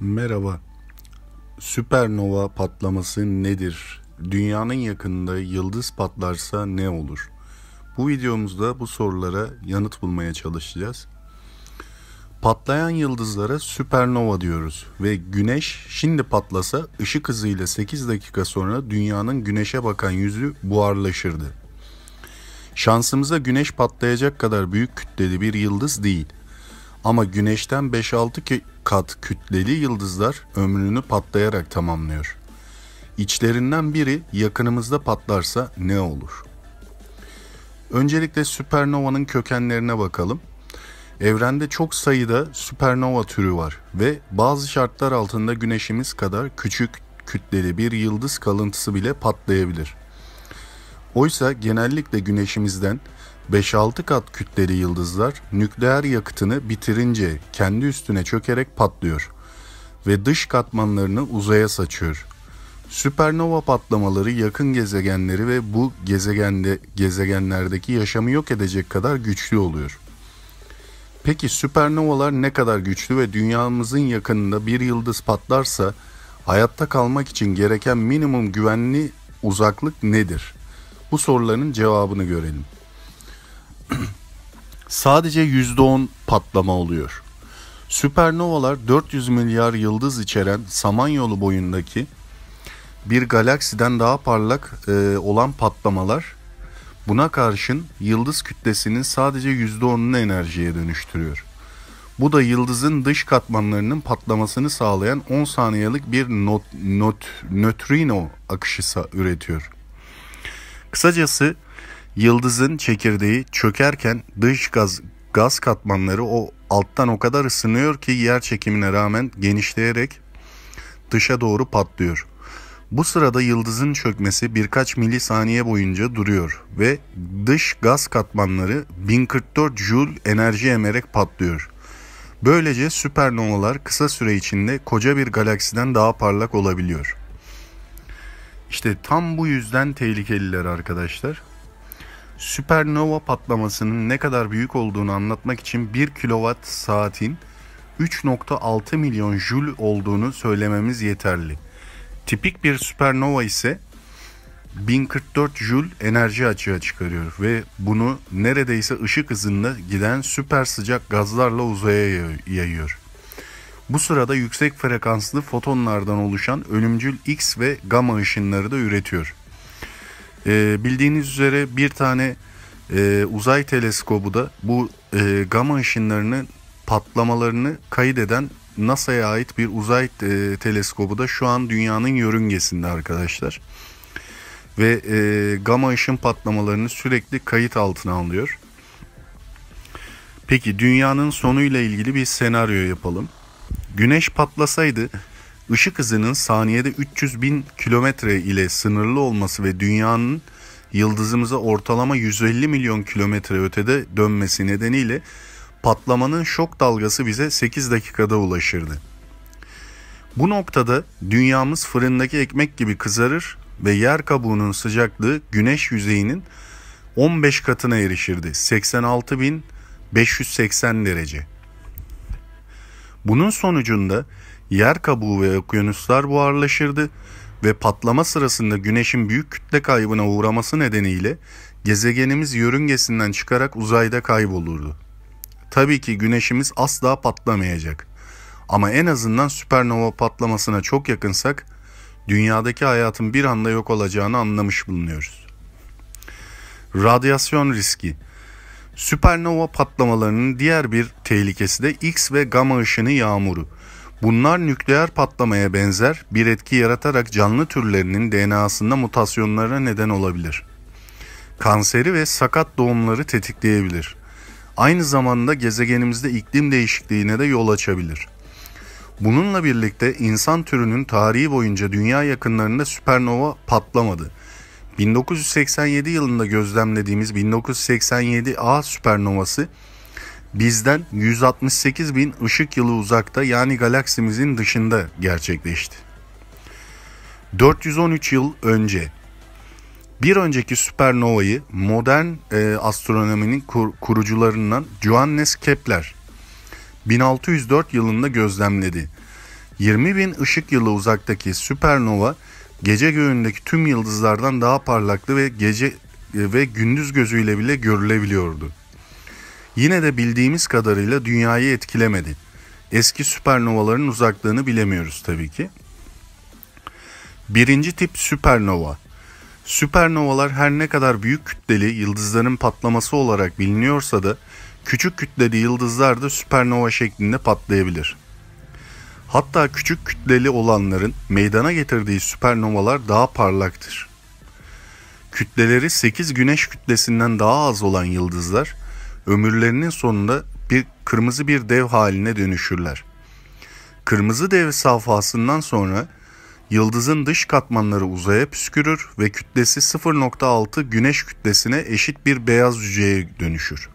Merhaba. Süpernova patlaması nedir? Dünyanın yakınında yıldız patlarsa ne olur? Bu videomuzda bu sorulara yanıt bulmaya çalışacağız. Patlayan yıldızlara süpernova diyoruz ve güneş şimdi patlasa ışık hızıyla 8 dakika sonra dünyanın güneşe bakan yüzü buharlaşırdı. Şansımıza güneş patlayacak kadar büyük kütleli bir yıldız değil. Ama güneşten 5-6 kat kütleli yıldızlar ömrünü patlayarak tamamlıyor. İçlerinden biri yakınımızda patlarsa ne olur? Öncelikle süpernovanın kökenlerine bakalım. Evrende çok sayıda süpernova türü var ve bazı şartlar altında güneşimiz kadar küçük kütleli bir yıldız kalıntısı bile patlayabilir. Oysa genellikle güneşimizden 5-6 kat kütleli yıldızlar nükleer yakıtını bitirince kendi üstüne çökerek patlıyor ve dış katmanlarını uzaya saçıyor. Süpernova patlamaları yakın gezegenleri ve bu gezegende gezegenlerdeki yaşamı yok edecek kadar güçlü oluyor. Peki süpernovalar ne kadar güçlü ve dünyamızın yakınında bir yıldız patlarsa hayatta kalmak için gereken minimum güvenli uzaklık nedir? Bu soruların cevabını görelim. Sadece %10 patlama oluyor. Süpernovalar 400 milyar yıldız içeren Samanyolu boyundaki bir galaksiden daha parlak e, olan patlamalar buna karşın yıldız kütlesinin sadece %10'unu enerjiye dönüştürüyor. Bu da yıldızın dış katmanlarının patlamasını sağlayan 10 saniyelik bir not, not, nötrino akışı üretiyor. Kısacası Yıldızın çekirdeği çökerken dış gaz gaz katmanları o alttan o kadar ısınıyor ki yer çekimine rağmen genişleyerek dışa doğru patlıyor. Bu sırada yıldızın çökmesi birkaç milisaniye boyunca duruyor ve dış gaz katmanları 1044 Joule enerji emerek patlıyor. Böylece süpernovalar kısa süre içinde koca bir galaksiden daha parlak olabiliyor. İşte tam bu yüzden tehlikeliler arkadaşlar. Süpernova patlamasının ne kadar büyük olduğunu anlatmak için 1 kilowatt saatin 3.6 milyon joule olduğunu söylememiz yeterli. Tipik bir süpernova ise 1044 joule enerji açığa çıkarıyor ve bunu neredeyse ışık hızında giden süper sıcak gazlarla uzaya yayıyor. Bu sırada yüksek frekanslı fotonlardan oluşan ölümcül X ve gamma ışınları da üretiyor. E, bildiğiniz üzere bir tane e, uzay teleskobu da bu e, gama ışınlarının patlamalarını kaydeden NASA'ya ait bir uzay e, teleskobu da şu an dünyanın yörüngesinde arkadaşlar. Ve e, gama ışın patlamalarını sürekli kayıt altına alıyor. Peki dünyanın sonuyla ilgili bir senaryo yapalım. Güneş patlasaydı ışık hızının saniyede 300 bin kilometre ile sınırlı olması ve dünyanın yıldızımıza ortalama 150 milyon kilometre ötede dönmesi nedeniyle patlamanın şok dalgası bize 8 dakikada ulaşırdı. Bu noktada dünyamız fırındaki ekmek gibi kızarır ve yer kabuğunun sıcaklığı güneş yüzeyinin 15 katına erişirdi. 86.580 derece. Bunun sonucunda yer kabuğu ve okyanuslar buharlaşırdı ve patlama sırasında güneşin büyük kütle kaybına uğraması nedeniyle gezegenimiz yörüngesinden çıkarak uzayda kaybolurdu. Tabii ki güneşimiz asla patlamayacak. Ama en azından süpernova patlamasına çok yakınsak dünyadaki hayatın bir anda yok olacağını anlamış bulunuyoruz. Radyasyon riski Süpernova patlamalarının diğer bir tehlikesi de X ve gamma ışını yağmuru. Bunlar nükleer patlamaya benzer bir etki yaratarak canlı türlerinin DNA'sında mutasyonlara neden olabilir. Kanseri ve sakat doğumları tetikleyebilir. Aynı zamanda gezegenimizde iklim değişikliğine de yol açabilir. Bununla birlikte insan türünün tarihi boyunca dünya yakınlarında süpernova patlamadı. 1987 yılında gözlemlediğimiz 1987 A süpernovası bizden 168 bin ışık yılı uzakta yani galaksimizin dışında gerçekleşti. 413 yıl önce bir önceki süpernovayı modern e, astronominin kur, kurucularından Johannes Kepler 1604 yılında gözlemledi. 20 bin ışık yılı uzaktaki süpernova gece göğündeki tüm yıldızlardan daha parlaktı ve gece ve gündüz gözüyle bile görülebiliyordu. Yine de bildiğimiz kadarıyla dünyayı etkilemedi. Eski süpernovaların uzaklığını bilemiyoruz tabii ki. Birinci tip süpernova. Süpernovalar her ne kadar büyük kütleli yıldızların patlaması olarak biliniyorsa da küçük kütleli yıldızlar da süpernova şeklinde patlayabilir. Hatta küçük kütleli olanların meydana getirdiği süpernovalar daha parlaktır. Kütleleri 8 güneş kütlesinden daha az olan yıldızlar ömürlerinin sonunda bir kırmızı bir dev haline dönüşürler. Kırmızı dev safhasından sonra yıldızın dış katmanları uzaya püskürür ve kütlesi 0.6 güneş kütlesine eşit bir beyaz cüceye dönüşür.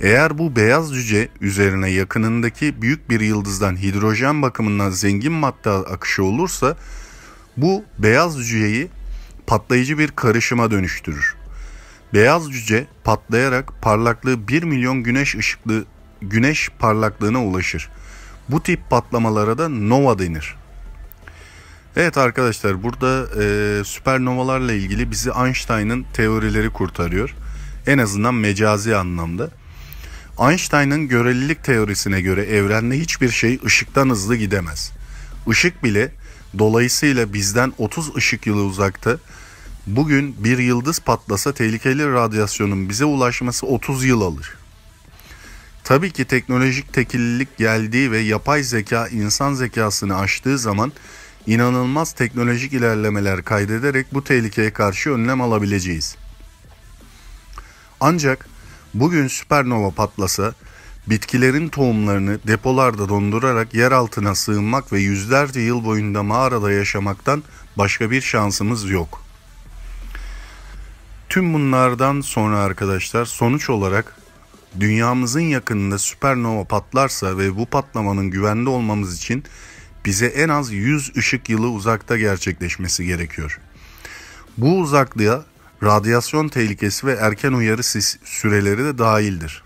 Eğer bu beyaz cüce üzerine yakınındaki büyük bir yıldızdan hidrojen bakımından zengin madde akışı olursa bu beyaz cüceyi patlayıcı bir karışıma dönüştürür. Beyaz cüce patlayarak parlaklığı 1 milyon güneş ışıklı güneş parlaklığına ulaşır. Bu tip patlamalara da nova denir. Evet arkadaşlar burada e, süpernovalarla ilgili bizi Einstein'ın teorileri kurtarıyor. En azından mecazi anlamda. Einstein'ın görelilik teorisine göre evrende hiçbir şey ışıktan hızlı gidemez. Işık bile dolayısıyla bizden 30 ışık yılı uzakta. Bugün bir yıldız patlasa tehlikeli radyasyonun bize ulaşması 30 yıl alır. Tabii ki teknolojik tekillilik geldiği ve yapay zeka insan zekasını aştığı zaman inanılmaz teknolojik ilerlemeler kaydederek bu tehlikeye karşı önlem alabileceğiz. Ancak bugün süpernova patlasa bitkilerin tohumlarını depolarda dondurarak yer altına sığınmak ve yüzlerce yıl boyunca mağarada yaşamaktan başka bir şansımız yok. Tüm bunlardan sonra arkadaşlar sonuç olarak dünyamızın yakınında süpernova patlarsa ve bu patlamanın güvende olmamız için bize en az 100 ışık yılı uzakta gerçekleşmesi gerekiyor. Bu uzaklığa radyasyon tehlikesi ve erken uyarı süreleri de dahildir.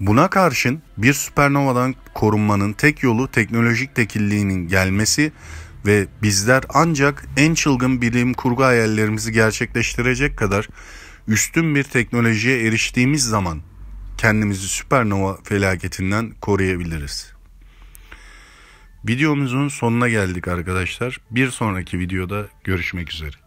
Buna karşın bir süpernovadan korunmanın tek yolu teknolojik tekilliğinin gelmesi ve bizler ancak en çılgın bilim kurgu hayallerimizi gerçekleştirecek kadar üstün bir teknolojiye eriştiğimiz zaman kendimizi süpernova felaketinden koruyabiliriz. Videomuzun sonuna geldik arkadaşlar. Bir sonraki videoda görüşmek üzere.